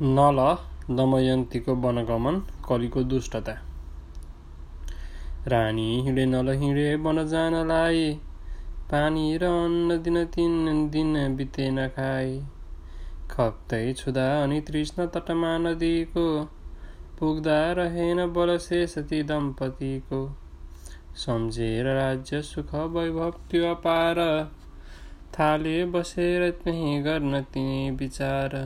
नल दमयन्तीको वनगमन कलिको दुष्टता। रानी हिँडे नल हिँडे वन जानलाई पानी र अन्न दिन तिन दिन बिते नखाई खप्दै छुदा अनि तृष्ण तटमा नदीको पुग्दा रहेन बलशेष ती दम्पतिको। सम्झेर राज्य सुख वैभव त्यो अपार थाले बसेर त्यहीँ गर्न तिनी विचार।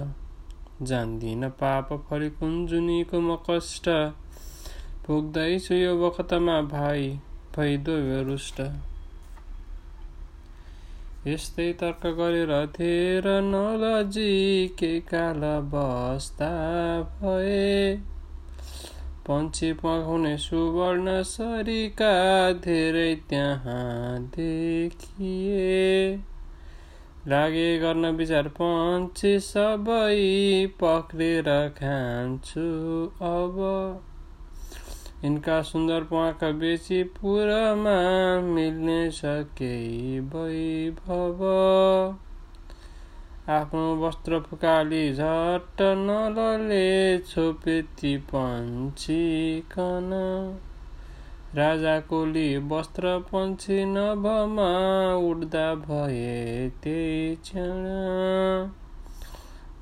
जान्दिन पाप फली कुञ्जुनीको म कष्ट पुग्दैछु यो वखतमा भाइ भइदो रुष्ट। यस्तै तर्क गरेर थेर नलजी के काल बस्दा भए। पन्छी पखाउने सुवर्ण सरीका धेरै त्यहाँ देखिए। लागे गर्न विचार पन्छे सबै पक्रेर खान्छु अब। यिनका सुन्दर प्वाका बेची पुरमा मिल्ने सके वैभव। आफ्नो वस्त्र फुकाली झट्ट नलले छोपेती पन्छिकन राजाकोली वस्त्र पन्छी नभमा उड्दा भए त्यही क्षण।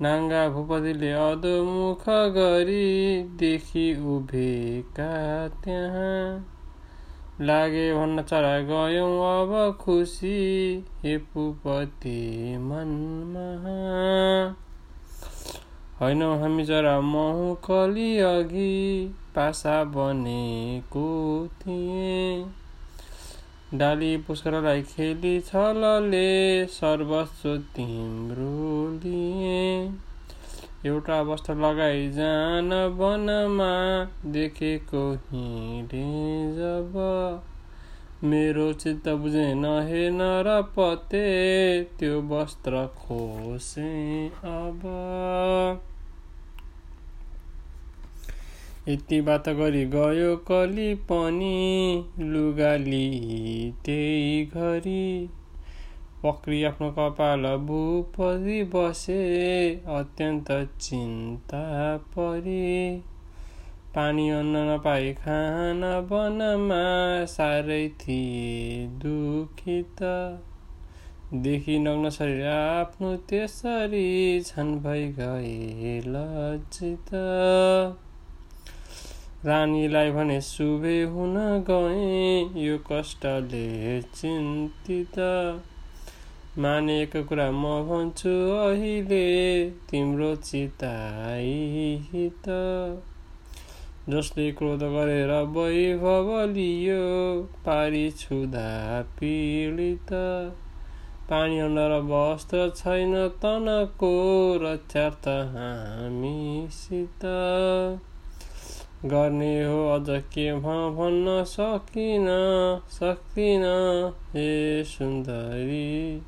नाङ्गा भूपतिले अधोमुख गरी देखि उभिएका त्यहाँ। लागे भन्न चरा गयौँ अब खुसी हे भूपति मनमा। होइनौ हामी जरा महु कली अघि पासा बनेको थिएँ डाली पुष्करलाई खेली छलले सर्वस्व तिम्रो लिए एउटा वस्त्र लगाई जान वनमा देखेको हिँडे जब मेरो चित्त बुझे नहे नर पते त्यो वस्त्र खोसे अब यति बात गरी गयो कली पनि लुगाली त्यही घरी। पक्री आफ्नो कपाल भूपति बसे अत्यन्त चिन्ता परी। पानी अन्न नपाई खान वनमा साह्रै थिए दुखित। देखि नग्न शरीर आफ्नो त्यसरी छन् भइ गए लज्जित। रानीलाई भने शुभे हुन गए यो कष्टले चिन्तित। मानेको कुरा म भन्छु अहिले तिम्रो चिताइत जसले क्रोध गरेर वैभव लियो पारी छुदा पीडित। पानी अन्डर वस्त्र छैन तनको रक्षार्थ हामीसित गर्ने हो अझ के भन्न सकिन सक्दिन हे सुन्दरी।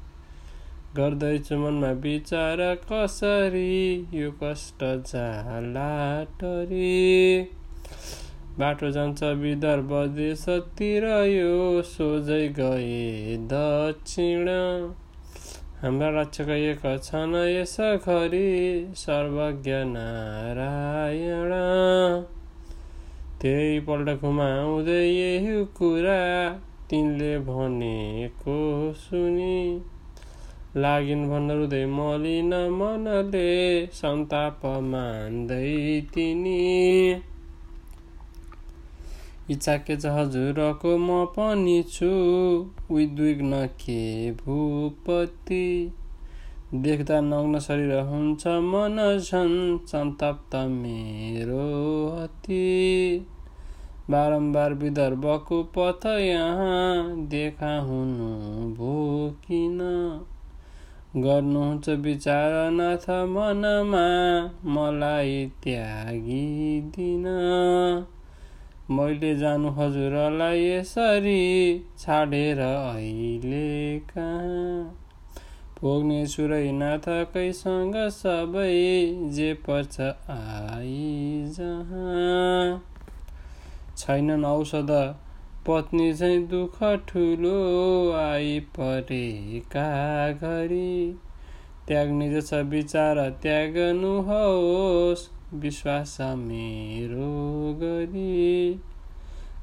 गर्दैछु मनमा विचार कसरी यो कष्ट जाला टरी। बाटो जान्छ विदर्भ देशतिर यो सोझै गए दक्षिण। हाम्रा रक्षक एक छन् यस घरी सर्वज्ञ नारायण। त्यही पल्ट घुमाउँदै यही कुरा तिनले भनेको सुनि। लागिन् भन्न रुँदै मलिन मनले सन्ताप मान्दै तिनी। इच्छा के छ हजुरको? म पनि छु। उद्विग्न के भूपति? देख्दा नग्न शरीर हुन्छ मन झन् सन्तप्त मेरो अति। बारम्बार विदर्भको पथ यहाँ देखा हुनु भो किन गर्नुहुन्छ विचार नाथ मनमा मलाई त्यागिदिन। मैले जानु हजुरलाई यसरी छाडेर अहिले कहाँ? भोग्ने सुरैनाथकैसँग सबै जे पर्छ आई जहाँ। छैनन् औषध। पत्नी चाहिँ दुःख ठुलो आइपरेका घरी। त्याग्ने जस विचार त्याग्नुहोस् विश्वास मेरो गरी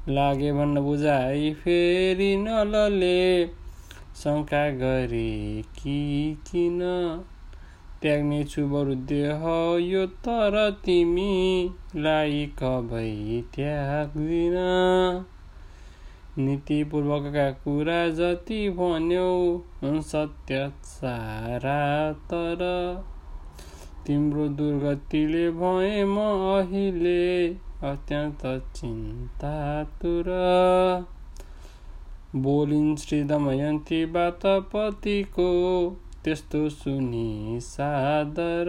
लागे भन्न बुझाइ फेरि नलले शङ्का गरे कि किन? त्याग्ने छु बरु देह यो तर तिमीलाई कबै त्याग्दिन। नीतिपूर्वकका कुरा जति भन्यौ सत्य सारा तर। तिम्रो दुर्गतिले भए म अहिले अत्यन्त चिन्तातुर। बोलिन् श्री दमयन्तीबाट पतिको त्यस्तो सुनि सादर।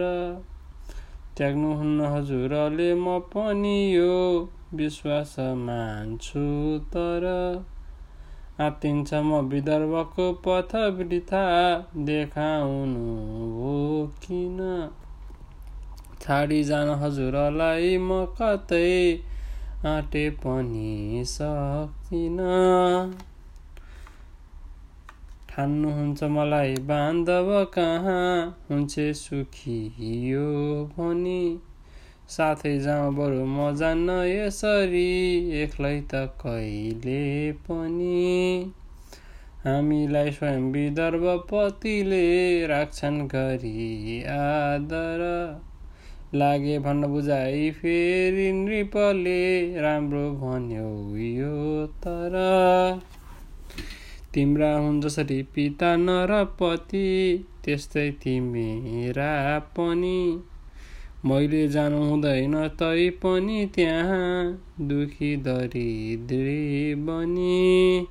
त्याग्नुहुन्न हजुरले म पनि यो विश्वास मान्छु तर। आत्तिन्छ म विदर्भको पथ वृथा देखाउनु हो किन? छाडी जान हजुरलाई म कतै आँटे पनि सक्दिन। ठान्नुहुन्छ मलाई बान्धव कहाँ? हुन्छ सुखी यो भनी। साथै जाउँ बरु म जान्न यसरी। एक्लै त कहिले पनि। हामीलाई स्वयं विदर्भपतिले राख्छन् गरी आदर। लागे भन्न बुझाइ फेरि नृपले राम्रो भन्यो यो तर। तिम्रा हुन् जसरी पिता नरपति त्यस्तै तिमेरा पनि। मैले जानु हुँदैन तै पनि त्यहाँ दुखी दरिद्री बनी।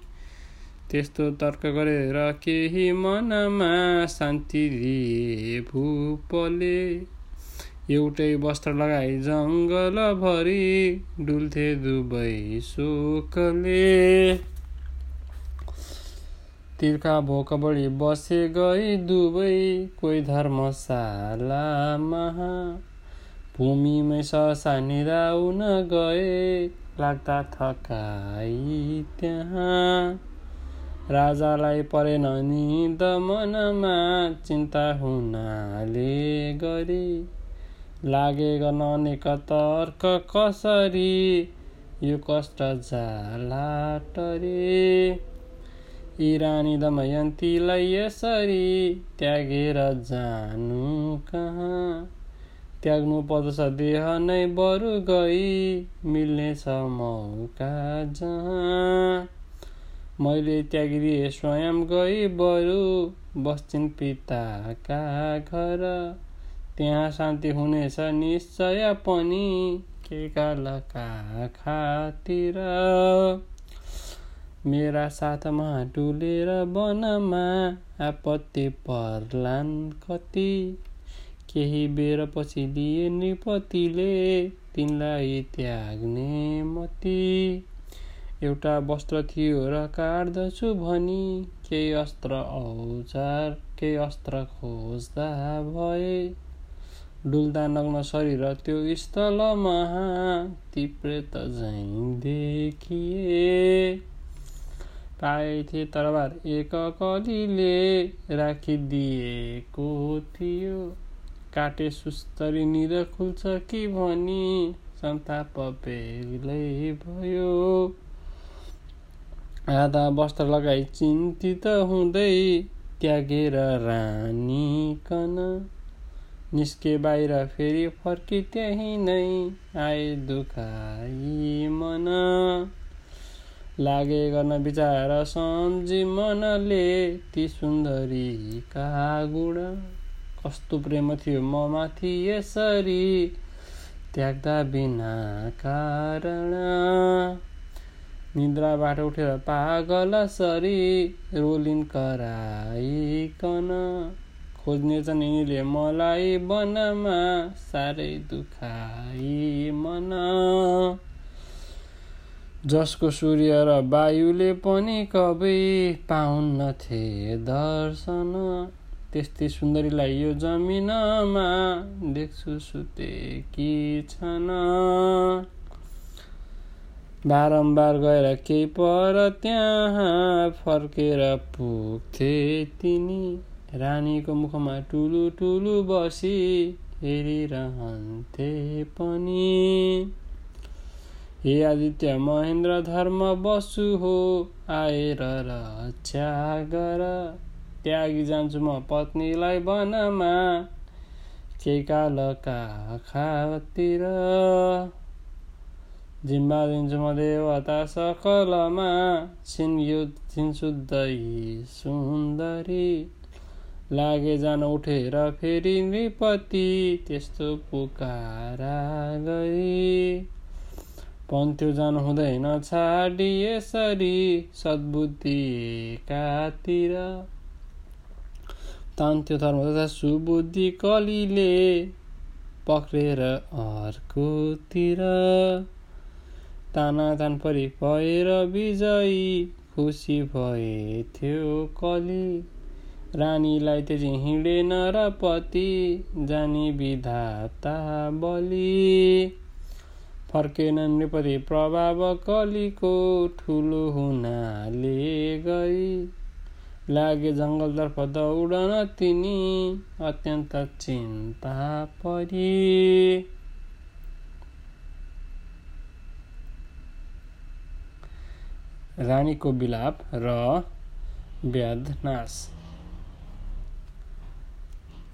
त्यस्तो तर्क गरेर केही मनमा शान्ति दिए भूपले एउटै वस्त्र लगाई जङ्गलभरि डुल्थे दुवै शोकले तिर्खा भोक बढी बसे गई दुवै। कोही धर्मशालामा भूमिमै ससा निराउन गए। लाग्दा थकाई त्यहाँ। राजालाई परेन निद मनमा चिन्ता हुनाले गरी। लागे गर्न अनेक तर्क कसरी यो कष्ट जाला टरे। इरानी दमयन्तीलाई यसरी त्यागेर जानु कहाँ? त्याग्नु पर्दछ देह नै बरु गई मिल्नेछ मौका जहाँ। मैले त्यागिदिए स्वयं गई बरु बस्छिन् पिताका घर। त्यहाँ शान्ति हुनेछ निश्चय पनि के कालका खातिर? मेरा साथमा डुलेर वनमा आपत्ति पर्लान् कति। केही बेरपछि लिए नृपतिले तिनलाई त्याग्ने मती। एउटा वस्त्र थियो र काट्दछु भनी केही अस्त्र औजार केही अस्त्र खोज्दा भए। डुल्दा नग्न शरीर त्यो स्थलमा ती प्रेत झैँ देखिए। पाएथे तरबार एक कलीले राखिदिएको थियो काटे सुस्तरी निर खुल्छ कि भनी सन्ताप बेग्लै भयो? आधा वस्त्र लगाई चिन्तित हुँदै त्यागेर रानीकन निस्के बाहिर फेरि फर्की त्यही नै आए दुखाई मन। लागे गर्न विचार सम्झी मनले ती सुन्दरीका गुण। कस्तो प्रेम थियो म माथि यसरी त्याग्दा बिना कारण। निद्राबाट उठेर पागल सरी रोलिन कराइकन। खोज्नेछन् यिनीले मलाई वनमा साह्रै दुखाई मन। जसको सूर्य र वायुले पनि कबै पाउन्नथे दर्शन। त्यस्तै सुन्दरीलाई यो जमिनमा देख्छु सुते कि छन्। बारम्बार गएर केही पर त्यहाँ फर्केर पुग्थे तिनी। रानीको मुखमा टुलु टुलु बसी हेरिरहन्थे पनि। हे आदित्य महेन्द्र धर्म बसु हो आएर रक्षा गर। त्यागी जान्छु म पत्नीलाई वनमा केही कालका खातिर जिम्बा दिन्छु म देवता सकलमा छिन शुद्ध सुन्दरी। लागे जान उठेर फेरि नृपति त्यस्तो पुकारा गई पन्थ्यो जानु हुँदैन छाडी यसरी सद्बुद्धि एकातिर तान्थ्यो धर्म तथा सुबुद्धि कलीले पक्रेर अर्कोतिर तान परि भएर विजयी खुसी भए थियो कली रानीलाई त्यति हिँडेन र पति जानी विधाता बलि फर्केन नृपति प्रभाव कलीको ठुलो हुनाले गई लागे जङ्गलतर्फ दौडन तिनी अत्यन्त चिन्ता परी। रानीको विलाप र व्याधनाश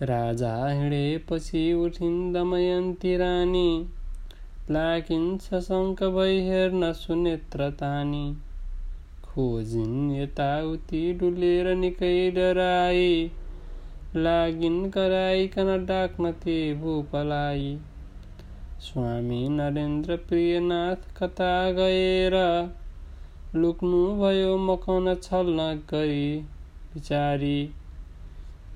राजा हिँडेपछि उठिन् दमयन्ती रानी। लागिन्छ शङ्क भई हेर्न सुनेत्र तानी। खोजिन् यताउति डुलेर निकै डराई। लागिन् कराइकन डाक्न ते भूपलाई। स्वामी नरेन्द्र प्रियनाथ कता गएर लुक्नु भयो मकाउन छल्न गरी। बिचारी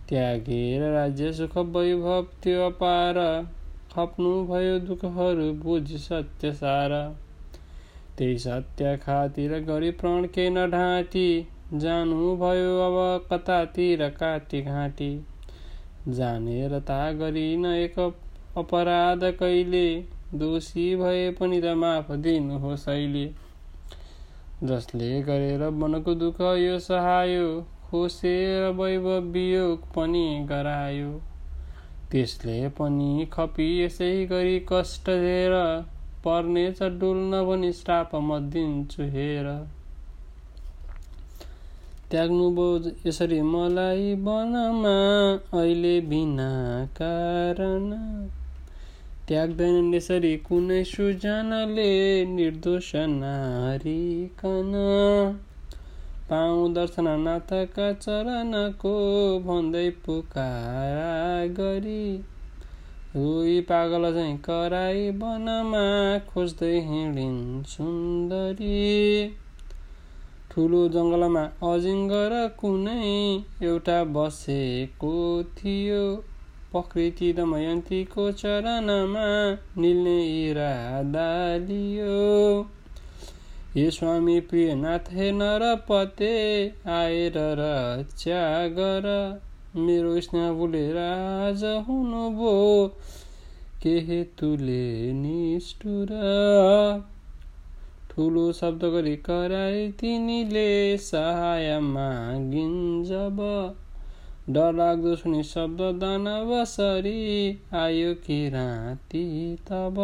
त्यागेर राज्य सुख वैभव त्यो अपार खप्नु भयो दुःखहरू बुझी सत्य सार। त्यही सत्य खातिर गरी प्राण के न जानु भयो अब कतातिर काटी घाँटी। जानेर ता गरिन एक अपराध कहिले दोषी भए पनि त माफ दिनु अहिले। जसले गरेर मनको दुःख यो सहायो खोसेर वैभव वियोग पनि गरायो। त्यसले पनि खपी यसै गरी कष्ट हेर पर्नेछ डुल्न भनी श्राप म दिन्छु हेर। त्याग्नुभयो यसरी मलाई वनमा अहिले बिना कारण। त्याग्दैनन् यसरी कुनै सुजनाले निर्दोष नारीकन। पाउ दर्शन नाथका चरणको भन्दै पुकारा गरी रुई पागल झैँ कराई वनमा खोज्दै हिँडिन् सुन्दरी। ठुलो जङ्गलमा अजिङ्गर कुनै एउटा बसेको थियो। प्रकृति दमयन्तीको चरणमा निल्ने इरादा लियो। हे स्वामी प्रियनाथ हे नरपते आएर रक्षा गर। मेरो स्नेह भुलेर आज हुनुभयो के हेतुले निष्ठुर? ठुलो शब्द गरी कराई तिनीले सहाय मागिन् जब। डरलाग्दो सुनि शब्द दानवसरी आयो कि राति तब।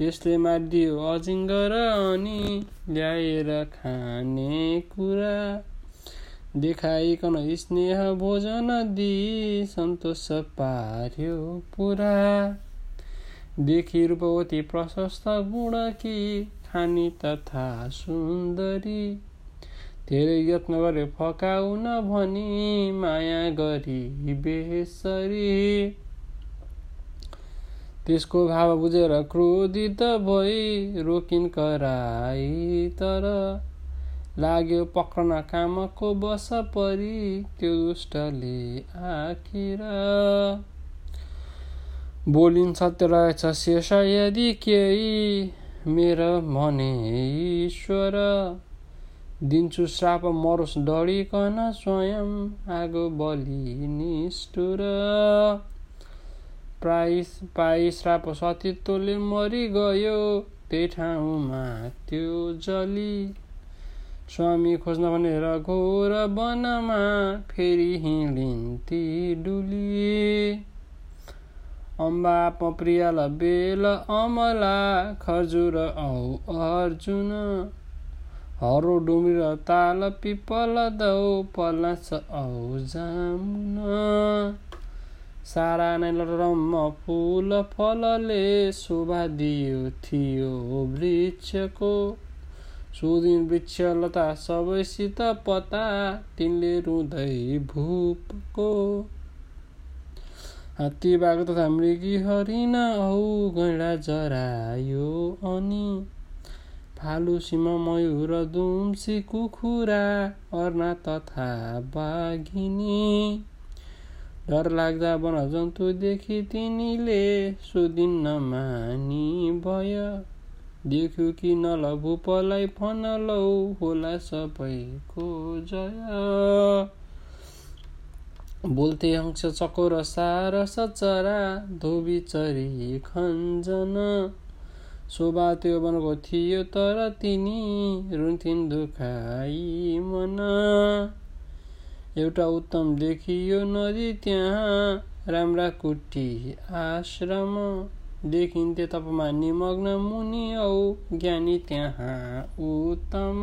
त्यसले मारिदियो अजिङ्गर अनि ल्याएर खाने कुरा। देखाइकन स्नेह भोजन दिई सन्तोष पार्यो पुरा। देखि रूपवती प्रशस्त गुणकी खानी तथा सुन्दरी। धेरै यत्न गरे फकाउन भनी माया गरी बेसरी। त्यसको भाव बुझेर क्रोधित भई रोकिन कराई। तर लाग्यो पक्रन कामको बस परी त्यो दुष्टले आखिर। बोलिन् सत्य रहेछ शेष यदि केही मेरो भने ईश्वर। दिन्छु श्राप मरोस् डढिकन स्वयं आगो बलि निष्ठुर। प्राय पाइ श्राप सतीत्वले मरिगयो। त्यही ठाउँमा त्यो जली। स्वामी खोज्न भनेर घोर वनमा फेरि हिँडिन्ती डुली। अम्बा पप्रियाल बेल अमला खजुर औ अर्जुन। हरो डुम्री र ताल पिपल दौ पलास औ जामुन। सारा नै रम फुल फलले शोभा दियो थियो वृक्षको। सुदिन वृक्ष लता सबैसित पता तिनले रुँदै भूपको। हात्ती बाघ तथा मृगी हरिण औ गैडा जरायो अनि। फालु सिंह मयूर दुम्सी कुखुरा अर्ना तथा बाघिनी। डर लाग्दा वन जन्तुदेखि तिनीले सुदिन नमानी भय देख्यो कि नल भूपलाई फनलौ होला सबैको जय बोल्थे अंश चकोर सार सचरा धोबी चरी खञ्जन शोभा त्यो वनको थियो तर तिनी रुन्थिन् दुखाई मन एउटा उत्तम देखियो नदी त्यहाँ। राम्रा कुटी आश्रम देखिन्थे तपमा निमग्न मुनि औ ज्ञानी त्यहाँ उत्तम।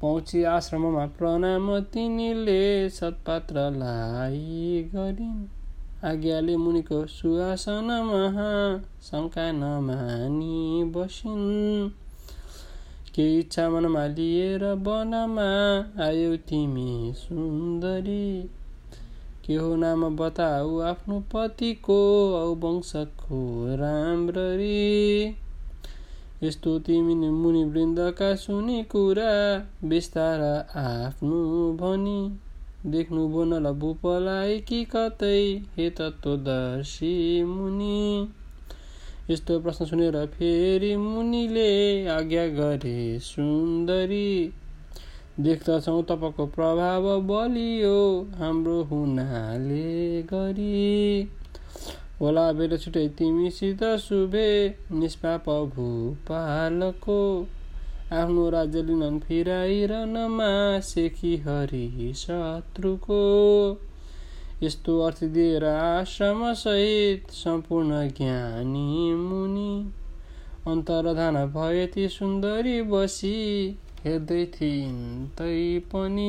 पहुँची आश्रममा प्रणाम तिनीले सत्पात्रलाई गरिन् आज्ञाले मुनिको सुहासनमा शङ्का नमानी बसिन्। केही इच्छा मनमा लिएर वनमा आयो तिमी सुन्दरी। के हो नाम बताऊ आफ्नो पतिको औ वंशको राम्ररी। यस्तो तिमी मुनि वृन्दका सुनि कुरा बिस्तार आफ्नो भनी। देख्नु बोनल भूपलाई कि कतै हे तत्त्वदर्शी मुनि। यस्तो प्रश्न सुनेर फेरि मुनिले आज्ञा गरे सुन्दरी देख्दछौ तपाईँको प्रभाव बलियो हाम्रो हुनाले गरी। होला बेर छुट्टै तिमीसित शुभे निष्पाप भूपालको। आफ्नो राज्य लिन फिराइरहनमा सेखी हरि शत्रुको। यस्तो अर्थ दिएर आश्रमसहित सम्पूर्ण ज्ञानी मुनि अन्तरधान भए ती सुन्दरी बसी हेर्दै थिइन् तै पनि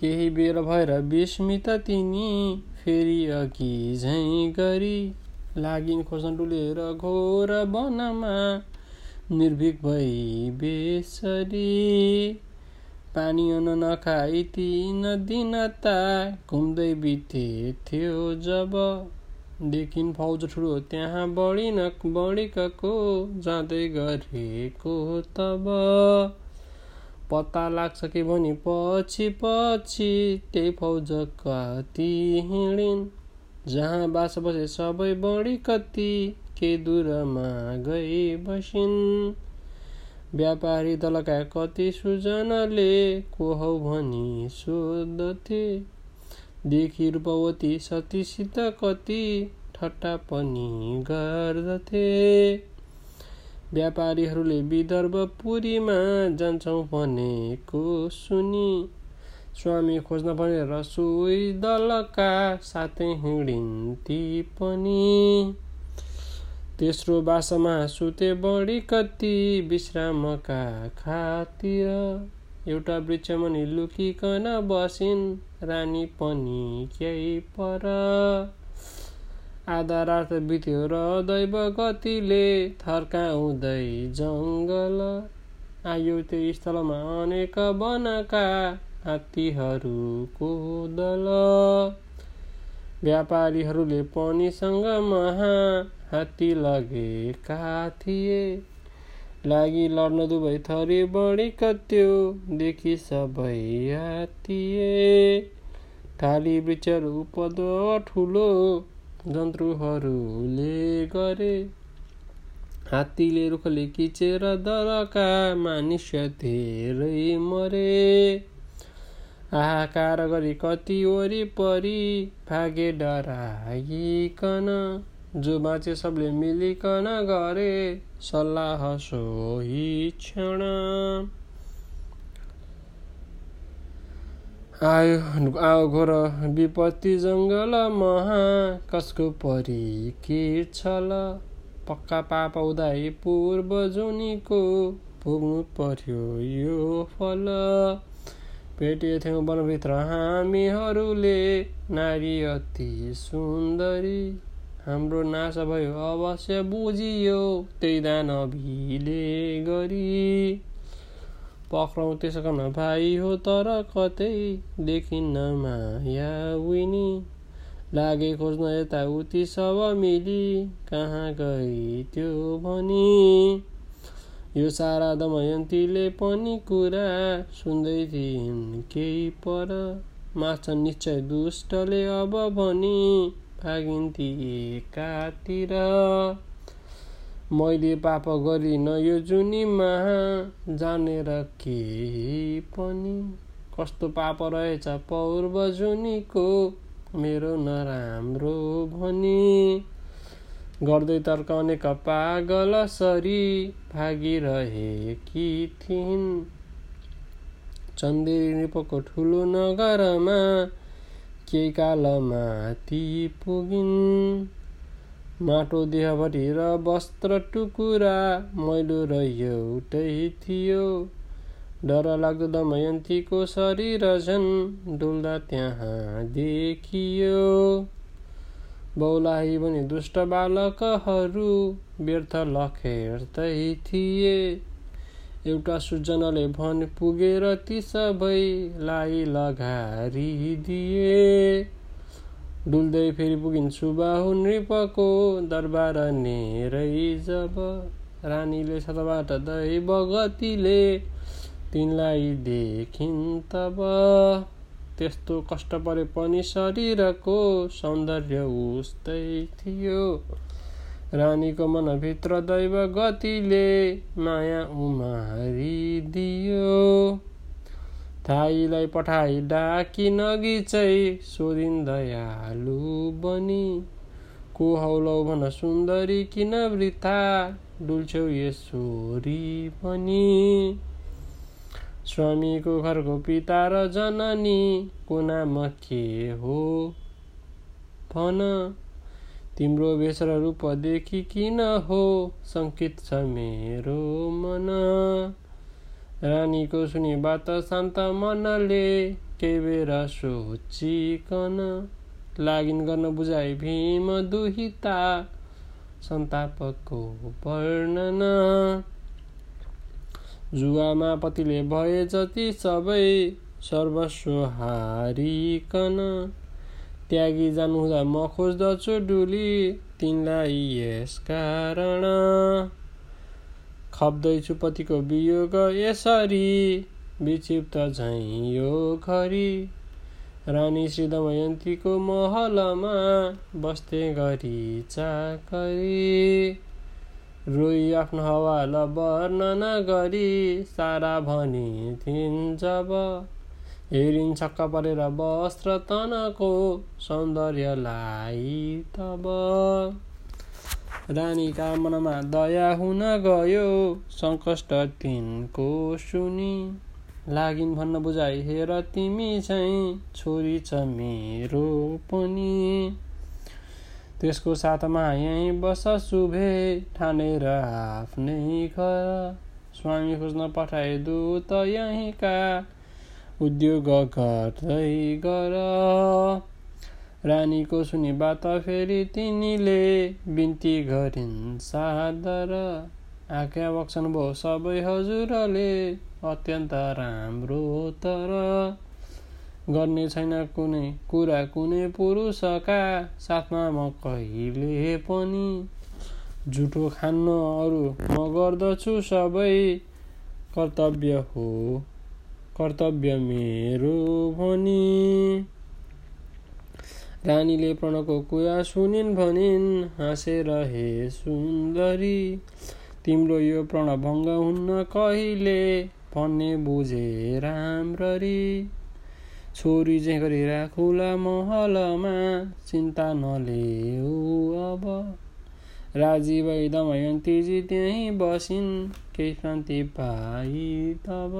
केही बेर भएर विस्मित तिनी फेरि अघि झैँ गरी लागिन् खोज्न डुलेर घोर वनमा निर्भीक भई बेसरी पानी अन नखाई तिन दिनता घुम्दै बिते थियो जब देखिन फौज ठुलो त्यहाँ बढी न बढीको जाँदै गरेको तब पत्ता लाग्छ कि भनी पछि पछि त्यही फौज कति हिँडिन्। जहाँ बास बसे सबै बढी कति के दूरमा गई बसिन्। व्यापारी दलका कति सुजनले को हौ भनी सोध्दथे देखि रूपवती सतीसित कति ठट्टा पनि गर्दथे। व्यापारीहरूले विदर्भपुरीमा जान्छौँ भनेको सुनि। स्वामी खोज्न भनेर सोही दलका साथै हिँडिन्ती पनि। तेस्रो बासमा सुते बढी कति विश्रामका खातिर। एउटा वृक्षमुनि लुकिकन बसिन् रानी पनि केही पर। आधा रात बित्यो र दैव गतिले थर्काउँदै जङ्गल। आयो त्यो स्थलमा अनेक वनका हात्तीहरूको दल व्यापारीहरूले पनिसँग महा हात्ती लगेका थिए लागि लड्न दुवै थरी बढी कत्यो देखि सबै हात्तिए थाली वृक्षहरू उपद ठुलो जन्तुहरूले गरे हात्तीले रुखले किचेर दरका मानिस धेरै मरे हाहाकार गरी कति वरिपरि भागे डराइकन जो बाँचे सबले मिलिकन गरे सल्लाह सोही क्षण। आयो आयो घोर विपत्ति जङ्गल महा कसको परि के छल? पक्का पाप उदाई पूर्व जुनीको पुग्नु पर्यो यो फल? भेटेथ्यौँ वनभित्र। हामीहरूले नारी अति सुन्दरी। हाम्रो नाश भयो अवश्य बुझियो त्यही दानवीले गरी। पक्रौँ त्यसको भाइ हो तर कतै देखिन्न माया विनी। लागे खोज्न यताउति सब मिली कहाँ गई त्यो भनी। यो सारा दमयन्तीले पनि कुरा सुन्दै थिइन्। केही पर माछन् निश्चय दुष्टले अब भनी भागिन्ती एकातिर। मैले पाप गरिन यो जुनीमा जानेर केही पनि। कस्तो पाप रहेछ पौर्व जुनीको मेरो नराम्रो भनी। गर्दै तर्काउने पागल सरी भागिरहेकी थिइन्। चन्देरी नृपको ठुलो नगरमा केही कालमा ती पुगिन्। माटो देहभरि र वस्त्र टुकुरा मैलो र एउटै थियो। डर लाग्दो दमयन्तीको शरीर झन् डुल्दा त्यहाँ देखियो। बौलाही भने दुष्ट बालकहरू व्यर्थ लखेर्दै थिए। एउटा सुजनले भन पुगेर ती सबैलाई लगारिदिए डुल्दै फेरि पुगिन्छु बाहु नृपको दरबार नेरै जब रानीले सतबाट दै बगतीले तिनलाई देखिन् तब त्यस्तो कष्ट परे पनि शरीरको सौन्दर्य उस्तै थियो। रानीको मनभित्र दैव गतिले माया उमारिदियो। थाईलाई पठाई डाकी नगी चाहिँ सोधिन् दयालु बनी। को हौलौ भन सुन्दरी किन वृथा? डुल्छौ यसोरी पनि स्वामीको घरको पिता र जननी को नाम के हो? भन। तिम्रो वेश र रूप देखि किन हो? सङ्कित छ मेरो मन। रानीको सुनि बात शान्त मनले केही बेर सोचिकन? लागिन गर्न बुझाइ भीम दुहिता सन्तापको वर्णन। जुवामा पतिले भए जति सबै सर्वस्व हारिकन त्यागी जानुहुँदा म खोज्दछु डुली तिनलाई यस कारण। खप्दैछु पतिको वियोग यसरी विक्षिप्त झैँ यो घरी। रानी श्री दमयन्तीको महलमा बस्थे गरी चाकरी। रोई आफ्नो हवाल वर्णन गरी सारा भनी थिइन् जब हेरिन् छक्क परेर वस्त्र तनको सौन्दर्यलाई तब। रानीका मनमा दया हुन गयो सङ्कष्ट तिनको सुनि। लागिन् भन्न बुझाइ हेर तिमी चाहिँ छोरी छ मेरो पनि। त्यसको साथमा यहीँ बस शुभे ठानेर आफ्नै घर। स्वामी खोज्न पठाए दूत यहीँका। उद्योग गर्दै गर। रानीको सुनि बात फेरि तिनीले बिन्ती गरिन् सादर आज्ञा बक्सन भयो सबै हजुरले अत्यन्त राम्रो तर। गर्ने छैन कुनै कुरा। कुनै पुरुषका साथमा म कहिले पनि झुटो खान्न अरू म गर्दछु सबै कर्तव्य हो। कर्तव्य मेरो भनी रानीले प्रणको कुरा सुनिन् भनिन् हाँसेर हे सुन्दरी तिम्रो यो प्रणभङ्ग हुन्न कहिले? भन्ने बुझे राम्ररी। छोरी चाहिँ गरेर खुला महलमा चिन्ता नलेऊ अब। राजी भई दमयन्तीजी त्यहीँ बसिन् केही शान्ति पाइ तब।